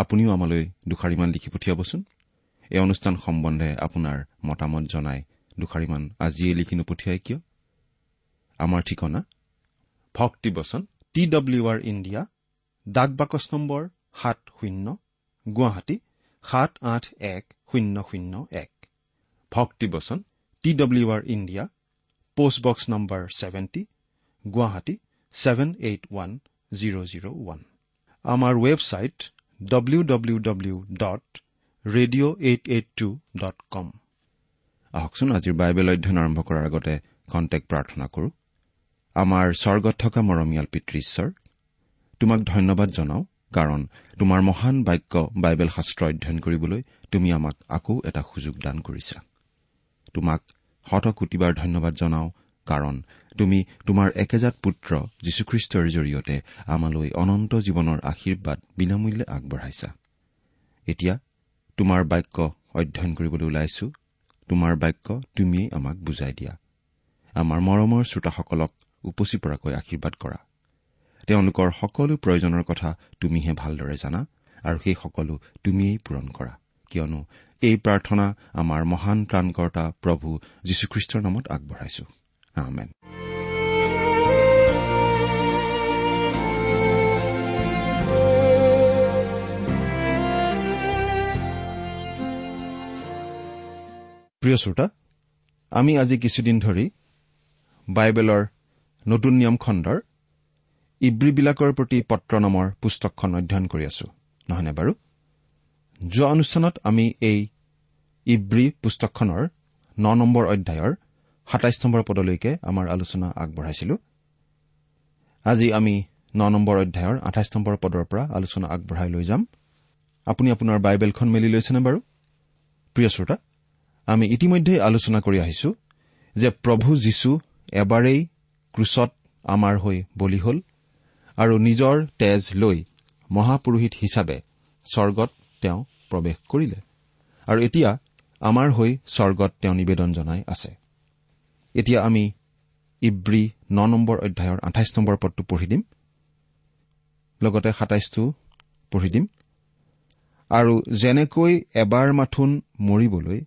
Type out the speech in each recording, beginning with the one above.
আপুনিও আমালৈ দুষাৰিমান লিখি পঠিয়াবচোন। এই অনুষ্ঠান সম্বন্ধে আপোনাৰ মতামত জনাই দুষাৰিমান আজিয়ে লিখি নপঠিয়াই কিয়? আমাৰ ঠিকনা? ভক্তিবচন টি ডব্লিউ আৰ ইণ্ডিয়া ডাক বাকচ নম্বৰ সাত শূন্য গুৱাহাটী সাত আঠ এক শূন্য শূন্য এক। Bhaktibachan T W R India postbox number seventy Guwahati seven eight one zero' zero' one. আমাৰ website W W W dot radio' eight eight two dot com আহকচোন আজিৰ বাইবেল অধ্যয়ন আৰম্ভ কৰাৰ আগতে কণ্টেক্ট প্ৰাৰ্থনা কৰো। আমাৰ স্বৰ্গত থকা মৰমীয়াল পিতৃ ঈশ্বৰ তোমাক ধন্যবাদ জনাওঁ কাৰণ তোমাৰ মহান বাক্য বাইবেল শাস্ত্ৰ অধ্যয়ন কৰিবলৈ তুমি আমাক আকৌ এটা সুযোগ দান কৰিছা। তোমাক শতকোটিবাৰ ধন্যবাদ জনাওঁ কাৰণ তুমি তোমাৰ একেজাত পুত্ৰ যীশুখ্ৰীষ্টৰ জৰিয়তে আমালৈ অনন্ত জীৱনৰ আশীৰ্বাদ বিনামূল্যে আগবঢ়াইছা। এতিয়া তোমাৰ বাক্য অধ্যয়ন কৰিবলৈ ওলাইছো। তোমাৰ বাক্য তুমিয়েই আমাক বুজাই দিয়া। আমাৰ মৰমৰ শ্ৰোতাসকলক উপচি পৰাকৈ আশীৰ্বাদ কৰা। তেওঁলোকৰ সকলো প্ৰয়োজনৰ কথা তুমিহে ভালদৰে জানা আৰু সেই সকলো তুমিয়েই পূৰণ কৰা। কিয়নো এই প্ৰাৰ্থনা আমাৰ মহান ত্ৰাণকৰ্তা প্ৰভু যীশুখ্ৰীষ্টৰ নামত আগবঢ়াইছো। আমেন প্ৰিয় শ্ৰোতা আমি আজি কিছুদিন ধৰি বাইবেলৰ নতুন নিয়ম খণ্ডৰ ইব্ৰীবিলাকৰ প্ৰতি পত্ৰ নামৰ পুস্তকখন অধ্যয়ন কৰি আছো নহয়নে বাৰু? যোৱা অনুষ্ঠানত আমি এই ইব্ৰী পুস্তকখনৰ ন নম্বৰ অধ্যায়ৰ সাতাইছ নম্বৰ পদলৈকে আমাৰ আলোচনা আগবঢ়াইছিলো। আজি আমি ন নম্বৰ অধ্যায়ৰ আঠাইছ নম্বৰ পদৰ পৰা আলোচনা আগবঢ়াই লৈ যাম। আপুনি আপোনাৰ বাইবেলখন মেলি লৈছেনে বাৰু? প্ৰিয় শ্ৰোতা আমি ইতিমধ্যে আলোচনা কৰি আহিছো যে প্ৰভু যীশু এবাৰেই ক্ৰুচত আমাৰ হৈ বলি হ'ল আৰু নিজৰ তেজ লৈ মহাপুৰোহিত হিচাপে স্বৰ্গত তেওঁ প্ৰৱেশ কৰিলে। আৰু এতিয়া আমাৰ হৈ স্বৰ্গত তেওঁ নিবেদন জনাই আছে। এতিয়া আমি ইব্ৰী ন নম্বৰ অধ্যায়ৰ আঠাইছ নম্বৰ পদটো পঢ়ি দিম। লগতে সাতাইছটো পঢ়ি দিম। আৰু যেনেকৈ এবাৰ মাথোন মৰিবলৈ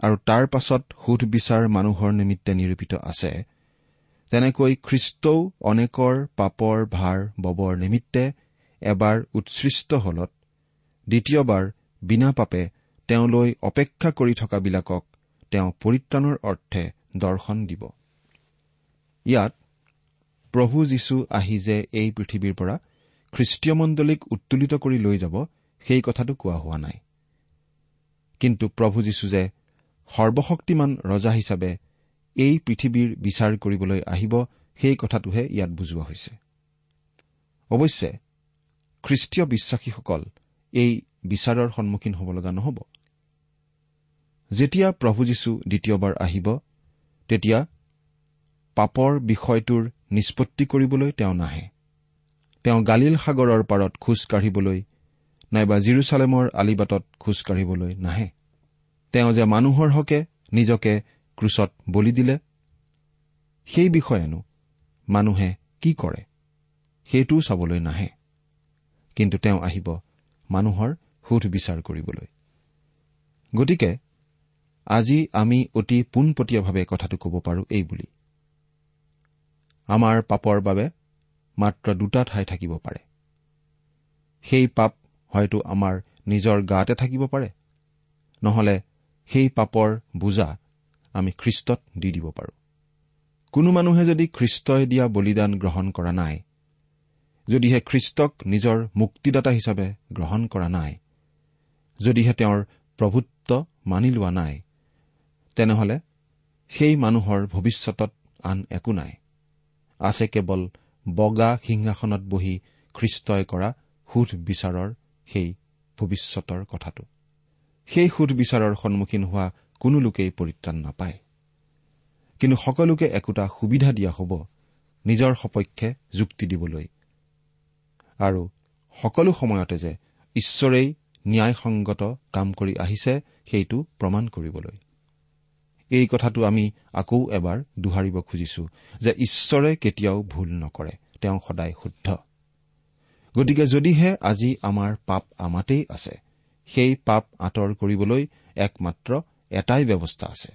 আৰু তাৰ পাছত সোধ বিচাৰ মানুহৰ নিমিত্তে নিৰূপিত আছে তেনেকৈ খ্ৰীষ্টও অনেকৰ পাপৰ ভাৰ ববৰ নিমিত্তে এবাৰ উৎসৃষ্ট হলত দ্বিতীয়বাৰ বিনা পাপে তেওঁলৈ অপেক্ষা কৰি থকাবিলাকক তেওঁ পৰিত্ৰাণৰ অৰ্থে দৰ্শন দিব। ইয়াত প্ৰভু যীশু আহি যে এই পৃথিৱীৰ পৰা খ্ৰীষ্টীয় মণ্ডলীক উত্তোলিত কৰি লৈ যাব সেই কথাটো কোৱা হোৱা নাই। কিন্তু প্ৰভু যীশু যে সৰ্বশক্তিমান ৰজা হিচাপে এই পৃথিৱীৰ বিচাৰ কৰিবলৈ আহিব সেই কথাটোহে ইয়াত বুজোৱা হৈছে। অৱশ্যে খ্ৰীষ্টীয় বিশ্বাসীসকল এই বিচাৰৰ সন্মুখীন হ'ব লগা নহ'ব। যেতিয়া প্ৰভু যীশু দ্বিতীয়বাৰ আহিব তেতিয়া পাপৰ বিষয়টোৰ নিষ্পত্তি কৰিবলৈ তেওঁ নাহে। তেওঁ গালিল সাগৰৰ পাৰত খোজ কাঢ়িবলৈ নাইবা জিৰচালেমৰ আলিবাটত খোজ কাঢ়িবলৈ নাহে। তেওঁ যে মানুহৰ হকে নিজকে ক্ৰুচত বলি দিলে সেই বিষয়েনো মানুহে কি কৰে সেইটোও চাবলৈ নাহে। কিন্তু তেওঁ আহিব মানুহৰ সোধ বিচাৰ কৰিবলৈ। গতিকে আজি আমি অতি পোনপটীয়াভাৱে কথাটো ক'ব পাৰোঁ এই বুলি। আমাৰ পাপৰ বাবে মাত্ৰ দুটা ঠাই থাকিব পাৰে। সেই পাপ হয়তো আমাৰ নিজৰ গাতে থাকিব পাৰে। নহলে সেই পাপৰ বোজা আমি খ্ৰীষ্টত দি দিব পাৰোঁ। কোনো মানুহে যদি খ্ৰীষ্টই দিয়া বলিদান গ্ৰহণ কৰা নাই যদিহে খ্ৰীষ্টক নিজৰ মুক্তিদাতা হিচাপে গ্ৰহণ কৰা নাই যদিহে তেওঁৰ প্ৰভুত্ব মানি লোৱা নাই তেনেহলে সেই মানুহৰ ভৱিষ্যতত আন একো নাই। আছে কেৱল বগা সিংহাসনত বহি খ্ৰীষ্টই কৰা সোধ বিচাৰৰ সেই ভৱিষ্যতৰ কথাটো। সেই সোধ বিচাৰৰ সন্মুখীন হোৱা কোনো লোকেই পৰিত্ৰাণ নাপায়। কিন্তু সকলোকে একোটা সুবিধা দিয়া হ'ব নিজৰ সপক্ষে যুক্তি দিবলৈ। আৰু সকলো সময়তে যে ঈশ্বৰেই ন্যায়সংগত কাম কৰি আহিছে সেইটো প্ৰমাণ কৰিবলৈ। এই কথাটো আমি আকৌ এবাৰ দোহাৰিব খুজিছো যে ঈশ্বৰে কেতিয়াও ভুল নকৰে। তেওঁ সদায় শুদ্ধ। গতিকে যদিহে আজি আমাৰ পাপ আমাতেই আছে সেই পাপ আঁতৰ কৰিবলৈ একমাত্ৰ এটাই ব্যৱস্থা আছে।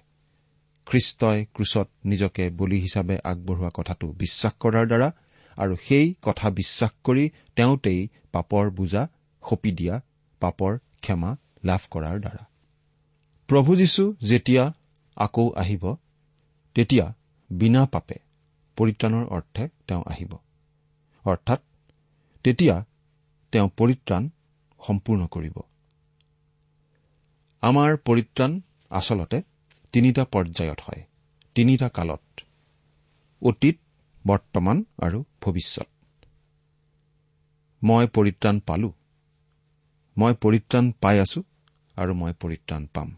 খ্ৰীষ্টই ক্ৰুচত নিজকে বলি হিচাপে আগবঢ়োৱা কথাটো বিশ্বাস কৰাৰ দ্বাৰা আৰু সেই কথা বিশ্বাস কৰি তেওঁতেই পাপৰ বোজা সঁপি দিয়া পাপৰ ক্ষমা লাভ কৰাৰ দ্বাৰা। প্ৰভু যীশু যেতিয়া আকৌ আহিব। তেতিয়া বিনা পাপে পৰিত্ৰাণৰ অৰ্থে তেওঁ আহিব। অৰ্থাৎ তেতিয়া তেওঁ পৰিত্ৰাণ সম্পূৰ্ণ কৰিব। আমাৰ পৰিত্ৰাণ আচলতে তিনিটা পৰ্যায়ত হয়। তিনিটা কালত অতীত বৰ্তমান আৰু ভৱিষ্যত। মই পৰিত্ৰাণ পালো। মই পৰিত্ৰাণ পাই আছো আৰু মই পৰিত্ৰাণ পাম।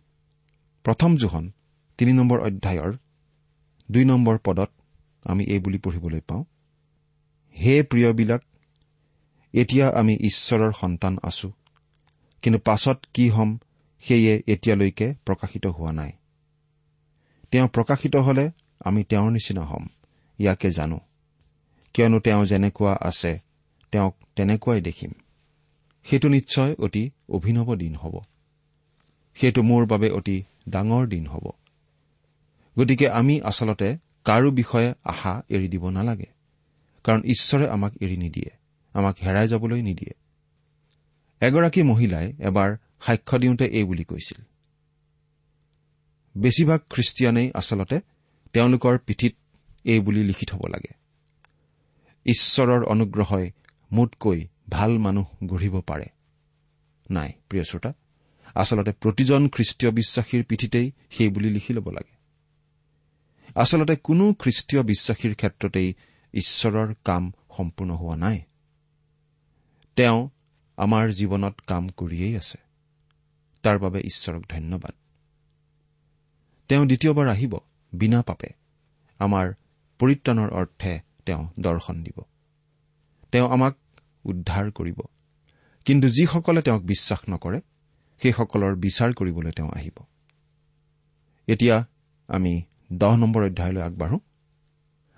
প্ৰথম জোহন তিনি নম্বৰ অধ্যায়ৰ দুই নম্বৰ পদত আমি এই বুলি পঢ়িবলৈ পাওঁ হে প্ৰিয়বিলাক এতিয়া আমি ঈশ্বৰৰ সন্তান আছো কিন্তু পাছত কি হ'ম সেয়ে এতিয়ালৈকে প্ৰকাশিত হোৱা নাই। তেওঁ প্ৰকাশিত হলে আমি তেওঁৰ নিচিনা হ'ম ইয়াকে জানো। কিয়নো তেওঁ যেনেকুৱা আছে তেওঁক তেনেকুৱাই দেখিম। সেইটো নিশ্চয় অতি অভিনৱ দিন হ'ব। সেইটো মোৰ বাবে অতি ডাঙৰ দিন হ'ব। গতিকে আমি আচলতে কাৰো বিষয়ে আশা এৰি দিব নালাগে। কাৰণ ঈশ্বৰে আমাক এৰি নিদিয়ে আমাক হেৰাই যাবলৈ নিদিয়ে। এগৰাকী মহিলাই এবাৰ সাক্ষ্য দিওঁতে এই বুলি কৈছিল। বেছিভাগ খ্ৰীষ্টিয়ানেই আচলতে তেওঁলোকৰ পিঠিত এই বুলি লিখি থব লাগে। ঈশ্বৰৰ অনুগ্ৰহই মোতকৈ ভাল মানুহ গঢ়িব পাৰে। নাই প্ৰিয় শ্ৰোতা আচলতে প্ৰতিজন খ্ৰীষ্টীয় বিশ্বাসীৰ পিঠিতেই সেই বুলি লিখি ল'ব লাগে। আচলতে কোনো খ্ৰীষ্টীয় বিশ্বাসীৰ ক্ষেত্ৰতেই ঈশ্বৰৰ কাম সম্পূৰ্ণ হোৱা নাই। তেওঁ আমাৰ জীৱনত কাম কৰিয়েই আছে। তাৰ বাবে ঈশ্বৰক ধন্যবাদ। তেওঁ দ্বিতীয়বাৰ আহিব বিনা পাপে। আমাৰ পৰিত্ৰাণৰ অৰ্থে তেওঁ দৰ্শন দিব। তেওঁ আমাক উদ্ধাৰ কৰিব। কিন্তু যিসকলে তেওঁক বিশ্বাস নকৰে সেইসকলৰ বিচাৰ কৰিবলৈ তেওঁ আহিব। এতিয়া আমি দহ নম্বৰ অধ্যায়লৈ আগবাঢ়ো।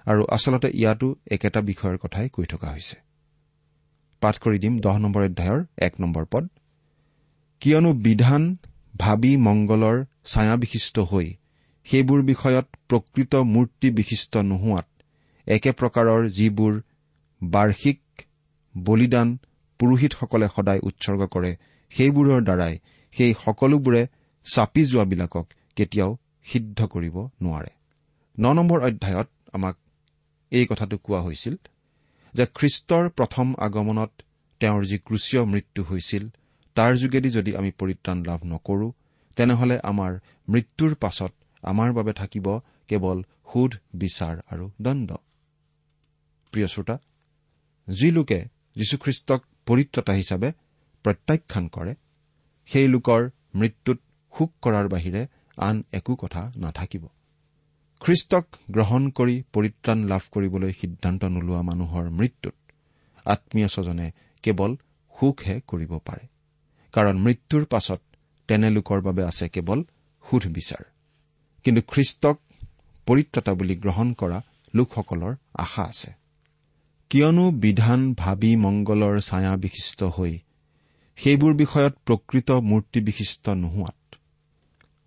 আৰু আচলতে ইয়াতো একেটা বিষয়ৰ কথাই কৈ থকা হৈছে। পাঠ কৰি দিম দহ নম্বৰ অধ্যায়ৰ এক নম্বৰ পদ। কিয়নো বিধান ভাবি মংগলৰ ছায়াবিশিষ্ট হৈ সেইবোৰ বিষয়ত প্ৰকৃত মূৰ্তি বিশিষ্ট নোহোৱাত একে প্ৰকাৰৰ যিবোৰ বাৰ্ষিক বলিদান পুৰোহিতসকলে সদায় উৎসৰ্গ কৰে সেইবোৰৰ দ্বাৰাই সেই সকলোবোৰে চাপি যোৱাবিলাকক কেতিয়াও সিদ্ধ কৰিব নোৱাৰে। ন নম্বৰ অধ্যায়ত আমাক এই কথাটো কোৱা হৈছিল যে খ্ৰীষ্টৰ প্ৰথম আগমনত তেওঁৰ যি ক্ৰুচীয় মৃত্যু হৈছিল তাৰ যোগেদি যদি আমি পৰিত্ৰাণ লাভ নকৰো তেনেহলে আমাৰ মৃত্যুৰ পাছত আমাৰ বাবে থাকিব কেৱল সোধ বিচাৰ আৰু দণ্ড। প্ৰিয় শ্ৰোতা যি লোকে যীশুখ্ৰীষ্টক পৰিত্ৰতা হিচাপে প্ৰত্যাখ্যান কৰে সেই লোকৰ মৃত্যুত শোক কৰাৰ বাহিৰে আন একো কথা নাথাকিব। খ্ৰীষ্টক গ্ৰহণ কৰি পৰিত্ৰাণ লাভ কৰিবলৈ সিদ্ধান্ত নোলোৱা মানুহৰ মৃত্যুত আত্মীয় স্বজনে কেৱল সুখহে কৰিব পাৰে। কাৰণ মৃত্যুৰ পাছত তেনে লোকৰ বাবে আছে কেৱল সুধ বিচাৰ। কিন্তু খ্ৰীষ্টক পৰিত্ৰতা বুলি গ্ৰহণ কৰা লোকসকলৰ আশা আছে। কিয়নো বিধান ভাবি মংগলৰ ছায়া বিশিষ্ট হৈ সেইবোৰ বিষয়ত প্ৰকৃত মূৰ্তি বিশিষ্ট নোহোৱাত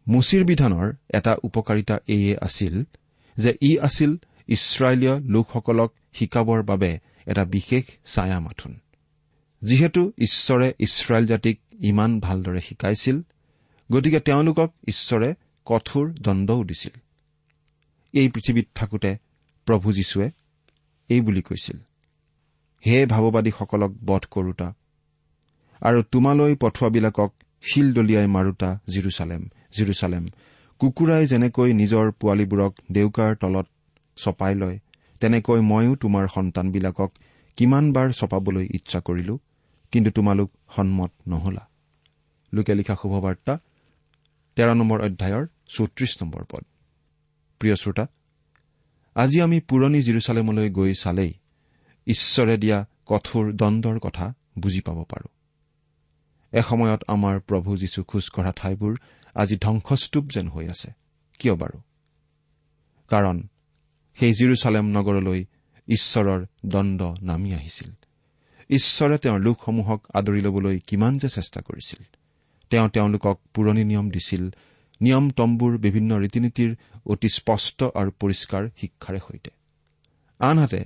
মুচিৰ বিধানৰ এটা উপকাৰিতা এয়ে আছিল যে ই আছিল ইছৰাইলীয় লোকসকলক শিকাবৰ বাবে এটা বিশেষ ছায়া মাথোন যিহেতু ঈশ্বৰে ইছৰাইল জাতিক ইমান ভালদৰে শিকাইছিল গতিকে তেওঁলোকক ঈশ্বৰে কঠোৰ দণ্ডও দিছিল। এই পৃথিৱীত থাকোঁতে প্ৰভু যীশুৱে এই বুলি কৈছিল হে ভাৱবাদীসকলক বধ কৰোতা আৰু তোমালৈ পঠোৱাবিলাকক শিল দলিয়াই মাৰোতা জিৰচালেম। জিৰচালেম। কুকুৰাই যেনেকৈ নিজৰ পোৱালীবোৰক ডেউকাৰ তলত চপাই লয় তেনেকৈ ময়ো তোমাৰ সন্তানবিলাকক কিমানবাৰ চপাবলৈ ইচ্ছা কৰিলো কিন্তু তোমালোক সন্মত নহলা। লোকে লিখা শুভবাৰ্তা তেৰ নম্বৰ অধ্যায়ৰ চৌত্ৰিশ নম্বৰ পদ। প্ৰিয় শ্ৰোতা আজি আমি পুৰণি জিৰচালেমলৈ গৈ চালেই ঈশ্বৰে দিয়া কঠোৰ দণ্ডৰ কথা বুজি পাব পাৰো। এসময়ত আমাৰ প্ৰভু যীশু খোজকঢ়া ঠাইবোৰ আজি ধ্বংসস্তূপ যেন হৈ আছে। কিয় বাৰু? কাৰণ সেই জিৰচালেম নগৰলৈ ঈশ্বৰৰ দণ্ড নামি আহিছিল। ঈশ্বৰে তেওঁৰ লোকসমূহক আদৰি ল'বলৈ কিমান যে চেষ্টা কৰিছিল। তেওঁ তেওঁলোকক পুৰণি নিয়ম দিছিল। নিয়ম তম্বুৰ বিভিন্ন ৰীতি নীতিৰ অতি স্পষ্ট আৰু পৰিষ্কাৰ শিক্ষাৰে সৈতে। আনহাতে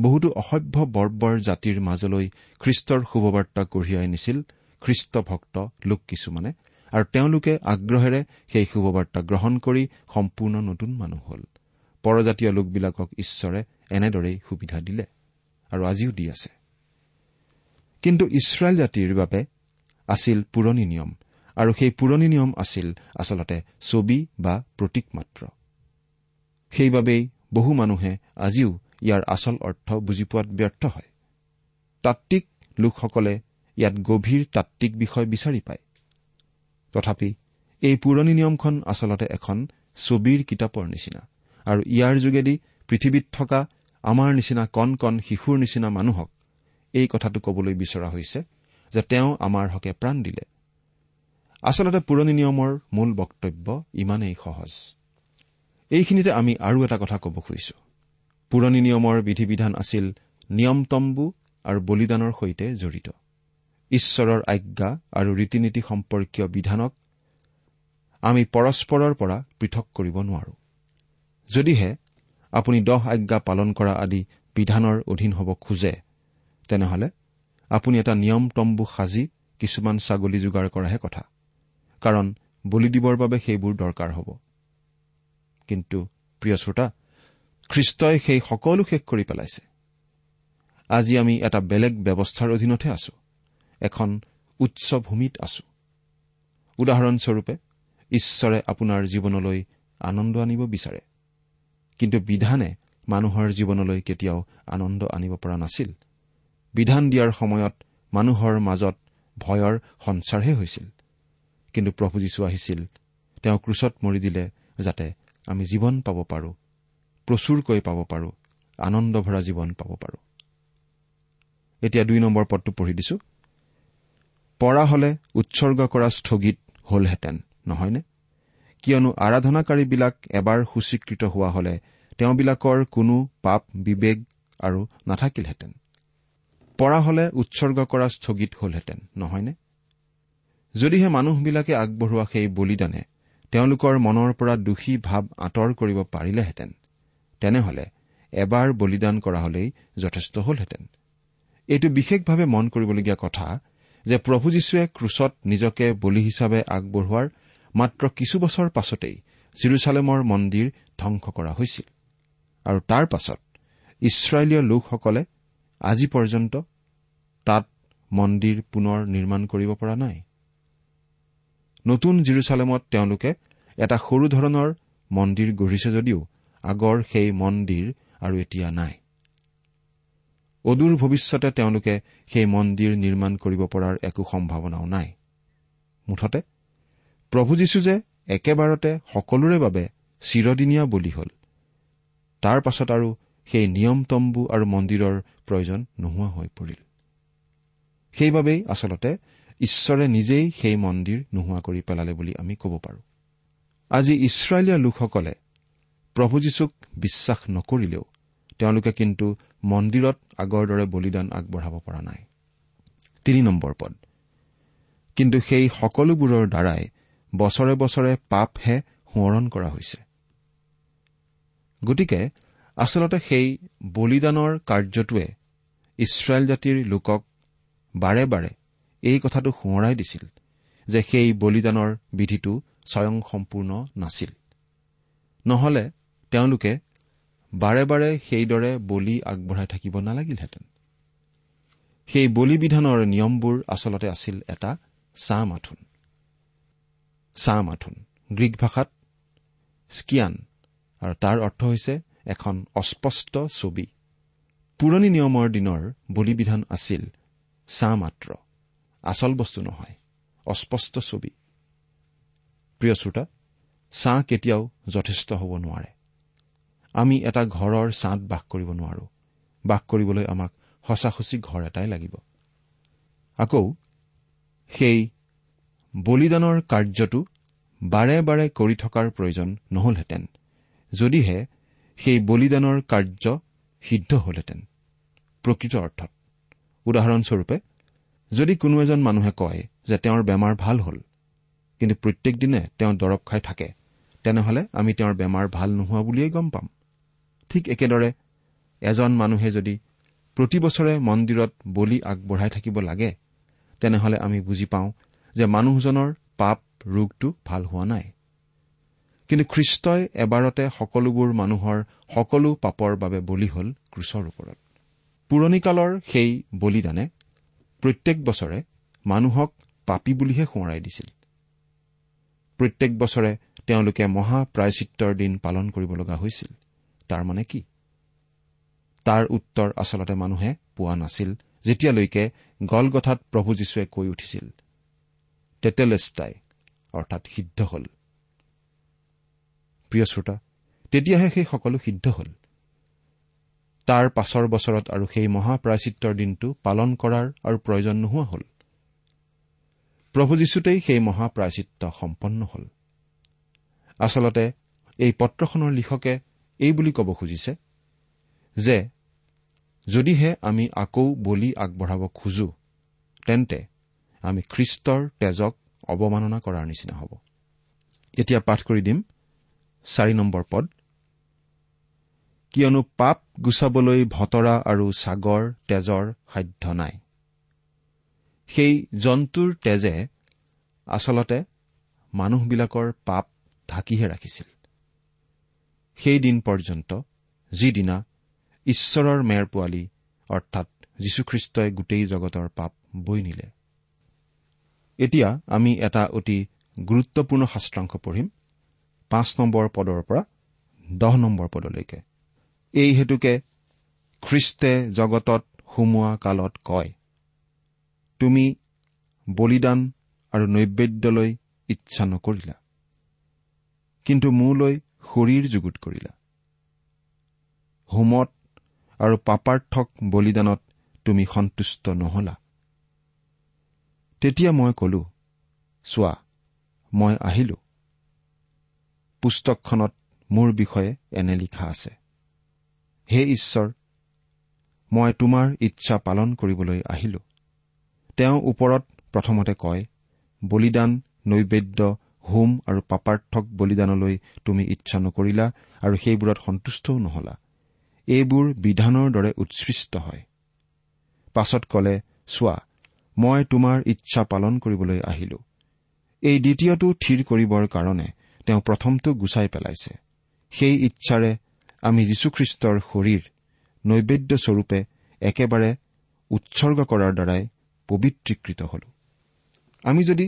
বহুতো অসভ্য বৰ্বৰ জাতিৰ মাজলৈ খ্ৰীষ্টৰ শুভবাৰ্তা কঢ়িয়াই নিছিল খ্ৰীষ্ট ভক্ত লোক কিছুমানে আৰু তেওঁলোকে আগ্ৰহেৰে সেই শুভবাৰ্তা গ্ৰহণ কৰি সম্পূৰ্ণ নতুন মানুহ হ'ল। পৰজাতীয় লোকবিলাকক ঈশ্বৰে এনেদৰেই সুবিধা দিলে আৰু আজিও দি আছে। কিন্তু ইছৰাইল জাতিৰ বাবে আছিল পুৰণি নিয়ম আৰু সেই পুৰণি নিয়ম আছিল আচলতে ছবি বা প্ৰতীক মাত্ৰ। সেইবাবেই বহু মানুহে আজিও ইয়াৰ আচল অৰ্থ বুজি পোৱাত ব্যৰ্থ হয়। তাত্বিক লোকসকলে ইয়াত গভীৰ তাত্বিক বিষয় বিচাৰি পায়। তথাপি এই পুৰণি নিয়মখন আচলতে এখন ছবিৰ কিতাপৰ নিচিনা। আৰু ইয়াৰ যোগেদি পৃথিৱীত থকা আমাৰ নিচিনা কণ কণ শিশুৰ নিচিনা মানুহক এই কথাটো কবলৈ বিচৰা হৈছে যে তেওঁ আমাৰ হকে প্ৰাণ দিলে। আচলতে পুৰণি নিয়মৰ মূল বক্তব্য ইমানেই সহজ। এইখিনিতে আমি আৰু এটা কথা ক'ব খুজিছো। পুৰণি নিয়মৰ বিধি বিধান আছিল নিয়ম তম্বু আৰু বলিদানৰ সৈতে জড়িত। ঈশ্বৰৰ আজ্ঞা আৰু ৰীতি নীতি সম্পৰ্কীয় বিধানক আমি পৰস্পৰৰ পৰা পৃথক কৰিব নোৱাৰো। যদিহে আপুনি দহ আজ্ঞা পালন কৰা আদি বিধানৰ অধীন হ'ব খোজে তেনেহলে আপুনি এটা নিয়ম তম্বু সাজি কিছুমান ছাগলী যোগাৰ কৰাহে কথা কাৰণ বলি দিবৰ বাবে সেইবোৰ দৰকাৰ হ'ব। কিন্তু প্ৰিয় শ্ৰোতা খ্ৰীষ্টই সেই সকলো শেষ কৰি পেলাইছে। আজি আমি এটা বেলেগ ব্যৱস্থাৰ অধীনতহে আছো। এখন উচ্চ ভূমিত আছো। উদাহৰণস্বৰূপে ঈশ্বৰে আপোনাৰ জীৱনলৈ আনন্দ আনিব বিচাৰে। কিন্তু বিধানে মানুহৰ জীৱনলৈ কেতিয়াও আনন্দ আনিব পৰা নাছিল। বিধান দিয়াৰ সময়ত মানুহৰ মাজত ভয়ৰ সঞ্চাৰহে হৈছিল। কিন্তু প্ৰভু যীশু আহিছিল। তেওঁ ক্ৰুচত মৰি দিলে যাতে আমি জীৱন পাব পাৰোঁ প্ৰচুৰকৈ পাব পাৰোঁ আনন্দ ভৰা জীৱন পাব পাৰোঁ। এতিয়া দুই নম্বৰ পদটো পঢ়ি দিছো। পৰা হলে উৎসৰ্গ কৰা স্থগিত হলহেঁতেন নহয়নে? কিয়নো আৰাধনাকাৰীবিলাক এবাৰ সূচীকৃত হোৱা হলে তেওঁবিলাকৰ কোনো পাপ বিবেক আৰু নাথাকিলহেঁতেন। পৰা হলে উৎসৰ্গ কৰা স্থগিত হলহেঁতেন নহয়নে? যদিহে মানুহবিলাকে আগবঢ়োৱা সেই বলিদানে তেওঁলোকৰ মনৰ পৰা দোষী ভাৱ আঁতৰ কৰিব পাৰিলেহেঁতেন তেনেহলে এবাৰ বলিদান কৰা হলেই যথেষ্ট হলহেঁতেন। এইটো বিশেষভাৱে মন কৰিবলগীয়া কথা যে প্ৰভু যীশুৱে ক্ৰুচত নিজকে বলি হিচাপে আগবঢ়োৱাৰ মাত্ৰ কিছু বছৰ পাছতেই জিৰচালেমৰ মন্দিৰ ধ্বংস কৰা হৈছিল। আৰু তাৰ পাছত ইছৰাইলীয় লোকসকলে আজি পৰ্যন্ত তাত মন্দিৰ পুনৰ নিৰ্মাণ কৰিব পৰা নাই। নতুন জিৰচালেমত তেওঁলোকে এটা সৰু ধৰণৰ মন্দিৰ গঢ়িছে যদিও আগৰ সেই মন্দিৰ আৰু এতিয়া নাই। অদূৰ ভৱিষ্যতে তেওঁলোকে সেই মন্দিৰ নিৰ্মাণ কৰিব পৰাৰ একো সম্ভাৱনাও নাই। মুঠতে প্ৰভু যীশু যে একেবাৰতে সকলোৰে বাবে চিৰদিনীয়া বলি হ'ল তাৰ পাছত আৰু সেই নিয়ম তম্বু আৰু মন্দিৰৰ প্ৰয়োজন নোহোৱা হৈ পৰিল। সেইবাবেই আচলতে ঈশ্বৰে নিজেই সেই মন্দিৰ নোহোৱা কৰি পেলালে বুলি আমি ক'ব পাৰোঁ। আজি ইছৰাইলীয় লোকসকলে প্ৰভু যীশুক বিশ্বাস নকৰিলেও তেওঁলোকে কিন্তু মন্দিৰত আগৰ দৰে বলিদান আগবঢ়াব পৰা নাই। তিনি নম্বৰ পদ। কিন্তু সেই সকলোবোৰৰ দ্বাৰাই বছৰে বছৰে পাপহে সোঁৱৰণ কৰা হৈছে। গতিকে আচলতে সেই বলিদানৰ কাৰ্যটোৱে ইছৰাইল জাতিৰ লোকক বাৰে বাৰে এই কথাটো সোঁৱৰাই দিছিল যে সেই বলিদানৰ বিধিটো স্বয়ংসম্পূৰ্ণ নাছিল। নহলে তেওঁলোকে বাৰে বাৰে সেইদৰে বলি আগবঢ়াই থাকিব নালাগিলহেঁতেন। সেই বলি বিধানৰ নিয়মবোৰ আচলতে আছিল এটা ছাঁ মাথোন ছাঁ মাথোন গ্ৰীক ভাষাত স্কিয়ান আৰু তাৰ অৰ্থ হৈছে এখন অস্পষ্ট ছবি। পুৰণি নিয়মৰ দিনৰ বলিবিধান আছিল ছাঁ মাত্ৰ আচল বস্তু নহয় অস্পষ্ট ছবি। প্ৰিয় শ্ৰোতা ছাঁ কেতিয়াও যথেষ্ট হ'ব নোৱাৰে। আমি এটা ঘৰৰ ছাঁত বাস কৰিব নোৱাৰো। বাস কৰিবলৈ আমাক সঁচাসঁচি ঘৰ এটাই লাগিব। আকৌ সেই বলিদানৰ কাৰ্যটো বাৰে বাৰে কৰি থকাৰ প্ৰয়োজন নহলহেঁতেন যদিহে সেই বলিদানৰ কাৰ্য সিদ্ধ হলহেঁতেন। প্ৰকৃত অৰ্থত উদাহৰণস্বৰূপে যদি কোনো এজন মানুহে কয় যে তেওঁৰ বেমাৰ ভাল হ'ল কিন্তু প্ৰত্যেক দিনে তেওঁ দৰৱ খাই থাকে তেনেহলে আমি তেওঁৰ বেমাৰ ভাল নোহোৱা বুলিয়েই গম পাম। ঠিক একেদৰে এজন মানুহে যদি প্ৰতি বছৰে মন্দিৰত বলি আগবঢ়াই থাকিব লাগে তেনেহলে আমি বুজি পাওঁ যে মানুহজনৰ পাপ ৰোগটো ভাল হোৱা নাই। কিন্তু খ্ৰীষ্টই এবাৰতে সকলোবোৰ মানুহৰ সকলো পাপৰ বাবে বলি হল ক্ৰুচৰ ওপৰত। পুৰণি কালৰ সেই বলিদানে প্ৰত্যেক বছৰে মানুহক পাপী বুলিহে সোঁৱৰাই দিছিল। প্ৰত্যেক বছৰে তেওঁলোকে মহাপ্ৰায়চিত্ৰৰ দিন পালন কৰিব লগা হৈছিল। তাৰ মানে কি? তাৰ উত্তৰ আচলতে মানুহে পোৱা নাছিল যেতিয়ালৈকে গলগথাত প্ৰভু যীশুৱে কৈ উঠিছিল টেটেলেষ্টাই অৰ্থাৎ সিদ্ধ হল। প্ৰিয় শ্ৰোতা তেতিয়াহে সেই সকলো সিদ্ধ হল। তাৰ পাছৰ বছৰত আৰু সেই মহাপ্ৰায়চিত্ৰৰ দিনটো পালন কৰাৰ আৰু প্ৰয়োজন নোহোৱা হল। প্ৰভু যীশুতেই সেই মহাপ্ৰায়চিত্ৰ সম্পন্ন হল। আচলতে এই পত্ৰখনৰ লিখকে এই বুলি ক'ব খুজিছে যে যদিহে আমি আকৌ বলি আগবঢ়াব খোজো তেন্তে আমি খ্ৰীষ্টৰ তেজক অৱমাননা কৰাৰ নিচিনা হ'ব। এতিয়া পাঠ কৰি দিম। চাৰি নম্বৰ পদ। কিয়নো পাপ গুচাবলৈ ভতৰা আৰু ছাগৰ তেজৰ সাধ্য নাই। সেই জন্তুৰ তেজে আচলতে মানুহবিলাকৰ পাপ ঢাকিহে ৰাখিছিল। সেই দিন পৰ্যন্ত যিদিনা ঈশ্বৰৰ মেৰ পোৱালী অৰ্থাৎ যীশুখ্ৰীষ্টই গোটেই জগতৰ পাপ বৈ নিলে। এতিয়া আমি এটা অতি গুৰুত্বপূৰ্ণ শাস্ত্ৰাংশ পঢ়িম পাঁচ নম্বৰ পদৰ পৰা দহ নম্বৰ পদলৈকে। এই হেতুকে খ্ৰীষ্টে জগতত সুমোৱা কালত কয় তুমি বলিদান আৰু নৈবেদ্যলৈ ইচ্ছা নকৰিলা। কিন্তু মোলৈ শৰীৰ যুগুত কৰিলা। হোমত আৰু পাপাৰ্থক বলিদানত তুমি সন্তুষ্ট নহলা। তেতিয়া মই কলো চোৱা মই আহিলো। পুস্তকখনত মোৰ বিষয়ে এনে লিখা আছে হে ঈশ্বৰ মই তোমাৰ ইচ্ছা পালন কৰিবলৈ আহিলো। তেওঁ ওপৰত প্ৰথমতে কয় বলিদান নৈবেদ্য হোম আৰু পাপাৰ্থক বলিদানলৈ তুমি ইচ্ছা নকৰিলা আৰু সেইবোৰত সন্তুষ্টও নহলা। এইবোৰ বিধানৰ দৰে উৎসৃষ্ট হয়। পাছত কলে চোৱা মই তোমাৰ ইচ্ছা পালন কৰিবলৈ আহিলো। এই দ্বিতীয়টো থিৰ কৰিবৰ কাৰণে তেওঁ প্ৰথমটো গুচাই পেলাইছে। সেই ইচ্ছাৰে আমি যীশুখ্ৰীষ্টৰ শৰীৰ নৈবেদ্যস্বৰূপে একেবাৰে উৎসৰ্গ কৰাৰ দ্বাৰাই পবিত্ৰীকৃত হলো। আমি যদি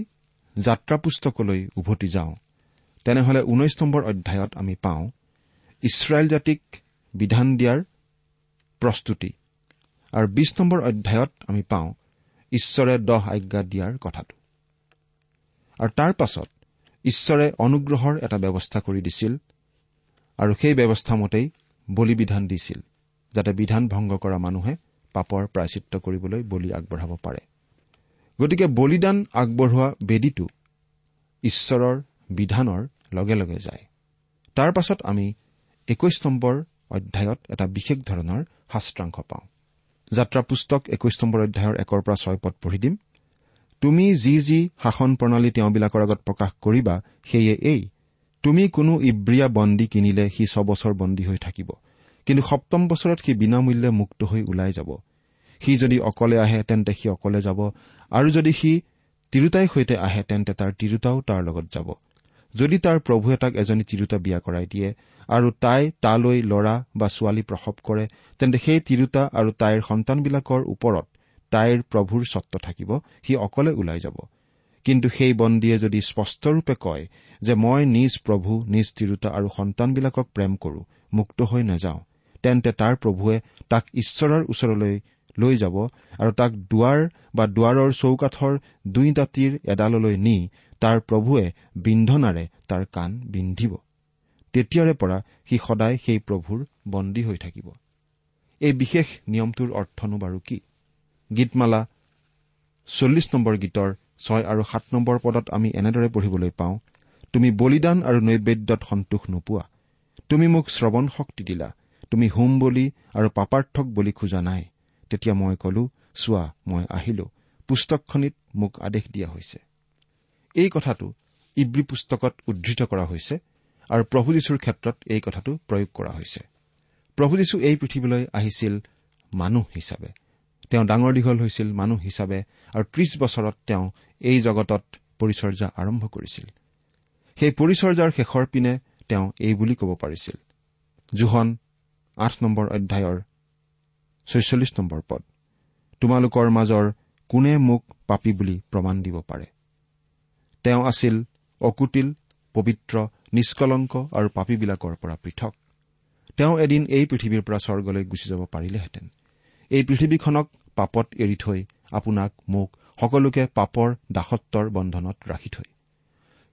যাত্ৰা পুস্তকলৈ উভতি যাওঁ। তেনেহলে ঊনৈশ নম্বৰ অধ্যায়ত আমি পাওঁ ইছৰাইল জাতিক বিধান দিয়াৰ প্ৰস্তুতি। আৰু বিশ নম্বৰ অধ্যায়ত আমি পাওঁ ঈশ্বৰে দহ আজ্ঞা দিয়াৰ কথাটো। আৰু তাৰ পাছত ঈশ্বৰে অনুগ্ৰহৰ এটা ব্যৱস্থা কৰি দিছিল আৰু সেই ব্যৱস্থা মতেই বলিবিধান দিছিল যাতে বিধান ভংগ কৰা মানুহে পাপৰ প্ৰায়চিত্ৰ কৰিবলৈ বলি আগবঢ়াব পাৰে। গতিকে বলিদান আগবঢ়োৱা বেদীটো ঈশ্বৰৰ বিধানৰ লগে লগে যায়। তাৰ পাছত আমি একৈশ নম্বৰ অধ্যায়ত এটা বিশেষ ধৰণৰ শাস্ত্ৰাংশ পাওঁ। যাত্ৰা পুস্তক একৈশ নম্বৰ অধ্যায়ৰ একৰ পৰা ছয় পদ পঢ়ি দিম। তুমি যি যি শাসন প্ৰণালী তেওঁবিলাকৰ আগত প্ৰকাশ কৰিবা সেয়ে এই তুমি কোনো ইব্ৰিয়া বন্দী কিনিলে সি ছবছৰ বন্দী হৈ থাকিব। কিন্তু সপ্তম বছৰত সি বিনামূল্যে মুক্ত হৈ ওলাই যাব। সি যদি অকলে আহে তেন্তে সি অকলে যাব। আৰু যদি সি তিৰোতাই সৈতে আহে তেন্তে তাৰ তিৰোতাও তাৰ লগত যাব। যদি তাৰ প্ৰভুৱে তাক এজনী তিৰোতা বিয়া কৰাই দিয়ে আৰু তাই তালৈ ল'ৰা বা ছোৱালী প্ৰসৱ কৰে তেন্তে সেই তিৰোতা আৰু তাইৰ সন্তানবিলাকৰ ওপৰত তাইৰ প্ৰভুৰ স্বত্ব থাকিব সি অকলে ওলাই যাব। কিন্তু সেই বন্দীয়ে যদি স্পষ্টৰূপে কয় যে মই নিজ প্ৰভু নিজ তিৰোতা আৰু সন্তানবিলাকক প্ৰেম কৰো মুক্ত হৈ নাযাওঁ তেন্তে তাৰ প্ৰভুৱে তাক ঈশ্বৰৰ ওচৰলৈ লৈ যাব আৰু তাক দুৱাৰ বা দুৱাৰৰ চৌকাঠৰ দুই দাঁতিৰ এডাললৈ নি তাৰ প্ৰভুৱে বিন্ধনাৰে তাৰ কাণ বিন্ধিব। তেতিয়াৰে পৰা সি সদায় সেই প্ৰভুৰ বন্দী হৈ থাকিব। এই বিশেষ নিয়মটোৰ অৰ্থনো বাৰু কি? গীতমালা চল্লিছ নম্বৰ গীতৰ ছয় আৰু সাত নম্বৰ পদত আমি এনেদৰে পঢ়িবলৈ পাওঁ তুমি বলিদান আৰু নৈবেদ্যত সন্তোষ নোপোৱা। তুমি মোক শ্ৰৱণ শক্তি দিলা। তুমি হোম বলি আৰু পাপাৰ্থক বলি খোজা নাই। তেতিয়া মই কলো চোৱা মই আহিলো। পুস্তকখনিত মোক আদেশ দিয়া হৈছে। এই কথাটো ইব্ৰী পুস্তকত উদ্ধৃত কৰা হৈছে আৰু প্ৰভু যীশুৰ ক্ষেত্ৰত এই কথাটো প্ৰয়োগ কৰা হৈছে। প্ৰভু যীশু এই পৃথিৱীলৈ আহিছিল মানুহ হিচাপে। তেওঁ ডাঙৰ দীঘল হৈছিল মানুহ হিচাপে আৰু ত্ৰিশ বছৰত তেওঁ এই জগতত পৰিচৰ্যা আৰম্ভ কৰিছিল। সেই পৰিচৰ্যাৰ শেষৰ পিনে তেওঁ এই বুলি ক'ব পাৰিছিল। জোহন আঠ নম্বৰ অধ্যায়ৰ ছয়চল্লিছ নম্বৰ পদ তোমালোকৰ মাজৰ কোনে মোক পাপী বুলি প্ৰমাণ দিব পাৰে? তেওঁ আছিল অকুটিল পবিত্ৰ নিষ্কলংক আৰু পাপীবিলাকৰ পৰা পৃথক। তেওঁ এদিন এই পৃথিৱীৰ পৰা স্বৰ্গলৈ গুচি যাব পাৰিলেহেঁতেন। এই পৃথিৱীখনক পাপত এৰি থৈ আপোনাক মোক সকলোকে পাপৰ দাসত্বৰ বন্ধনত ৰাখি থৈ।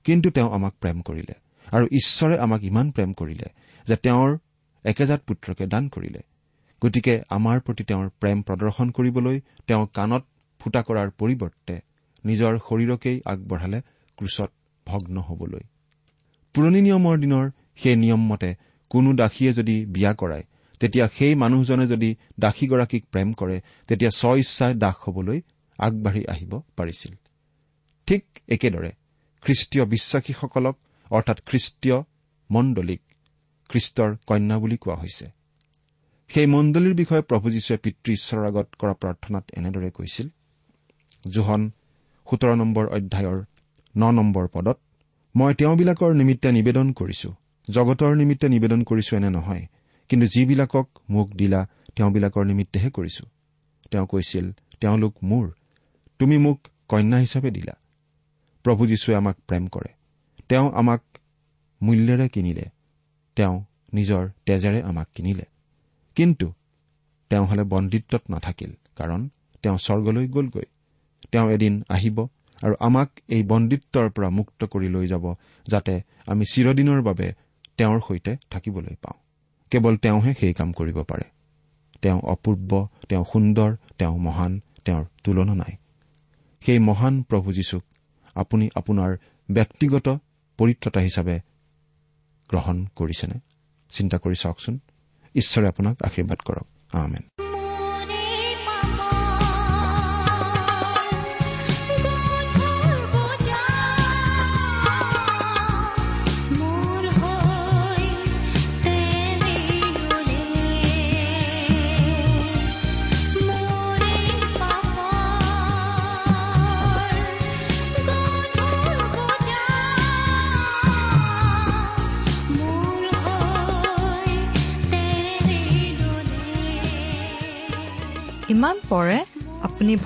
কিন্তু তেওঁ আমাক প্ৰেম কৰিলে আৰু ঈশ্বৰে আমাক ইমান প্ৰেম কৰিলে যে তেওঁৰ একেজাত পুত্ৰকে দান কৰিলে। গতিকে আমাৰ প্ৰতি তেওঁৰ প্ৰেম প্ৰদৰ্শন কৰিবলৈ তেওঁ কাণত ফুটা কৰাৰ পৰিৱৰ্তে নিজৰ শৰীৰকেই আগবঢ়ালে ক্ৰুচত ভগ্ন হবলৈ। পুৰণি নিয়মৰ দিনৰ সেই নিয়ম মতে কোনো দাসীয়ে যদি বিয়া কৰায় তেতিয়া সেই মানুহজনে যদি দাসীগৰাকীক প্ৰেম কৰে তেতিয়া স্ব ইচ্ছাই দাস হবলৈ আগবাঢ়ি আহিব পাৰিছিল। ঠিক একেদৰে খ্ৰীষ্টীয় বিশ্বাসীসকলক অৰ্থাৎ খ্ৰীষ্টীয় মণ্ডলীক খ্ৰীষ্টৰ কন্যা বুলি কোৱা হৈছে। সেই মণ্ডলীৰ বিষয়ে প্ৰভু যীশুৱে পিতৃ ঈশ্বৰৰ আগত কৰা প্ৰাৰ্থনাত এনেদৰে কৈছিল জোহন সোতৰ নম্বৰ অধ্যায়ৰ ন নম্বৰ পদত মই তেওঁবিলাকৰ নিমিত্তে নিবেদন কৰিছো। জগতৰ নিমিত্তে নিবেদন কৰিছো এনে নহয় কিন্তু যিবিলাকক মোক দিলা তেওঁবিলাকৰ নিমিত্তেহে কৰিছো। তেওঁ কৈছিল তেওঁলোক মোৰ তুমি মোক কন্যা হিচাপে দিলা। প্ৰভু যীশুৱে আমাক প্ৰেম কৰে। তেওঁ আমাক মূল্যেৰে কিনিলে। তেওঁ নিজৰ তেজেৰে আমাক কিনিলে। কিন্তু তেওঁ হলে বন্দিত্বত নাথাকিল কাৰণ তেওঁ স্বৰ্গলৈ গলগৈ। তেওঁ এদিন আহিব আৰু আমাক এই বন্দিত্বৰ পৰা মুক্ত কৰি লৈ যাব যাতে আমি চিৰদিনৰ বাবে তেওঁৰ সৈতে থাকিবলৈ পাওঁ। কেৱল তেওঁহে সেই কাম কৰিব পাৰে। তেওঁ অপূৰ্ব তেওঁ সুন্দৰ তেওঁ মহান তেওঁৰ তুলনা নাই। সেই মহান প্ৰভু যীশুক আপুনি আপোনাৰ ব্যক্তিগত পৰিত্ৰতা হিচাপে গ্ৰহণ কৰিছেনে? চিন্তা কৰি চাওকচোন। ঈশ্বৰে আপোনাক আশীৰ্বাদ কৰক। আমেন।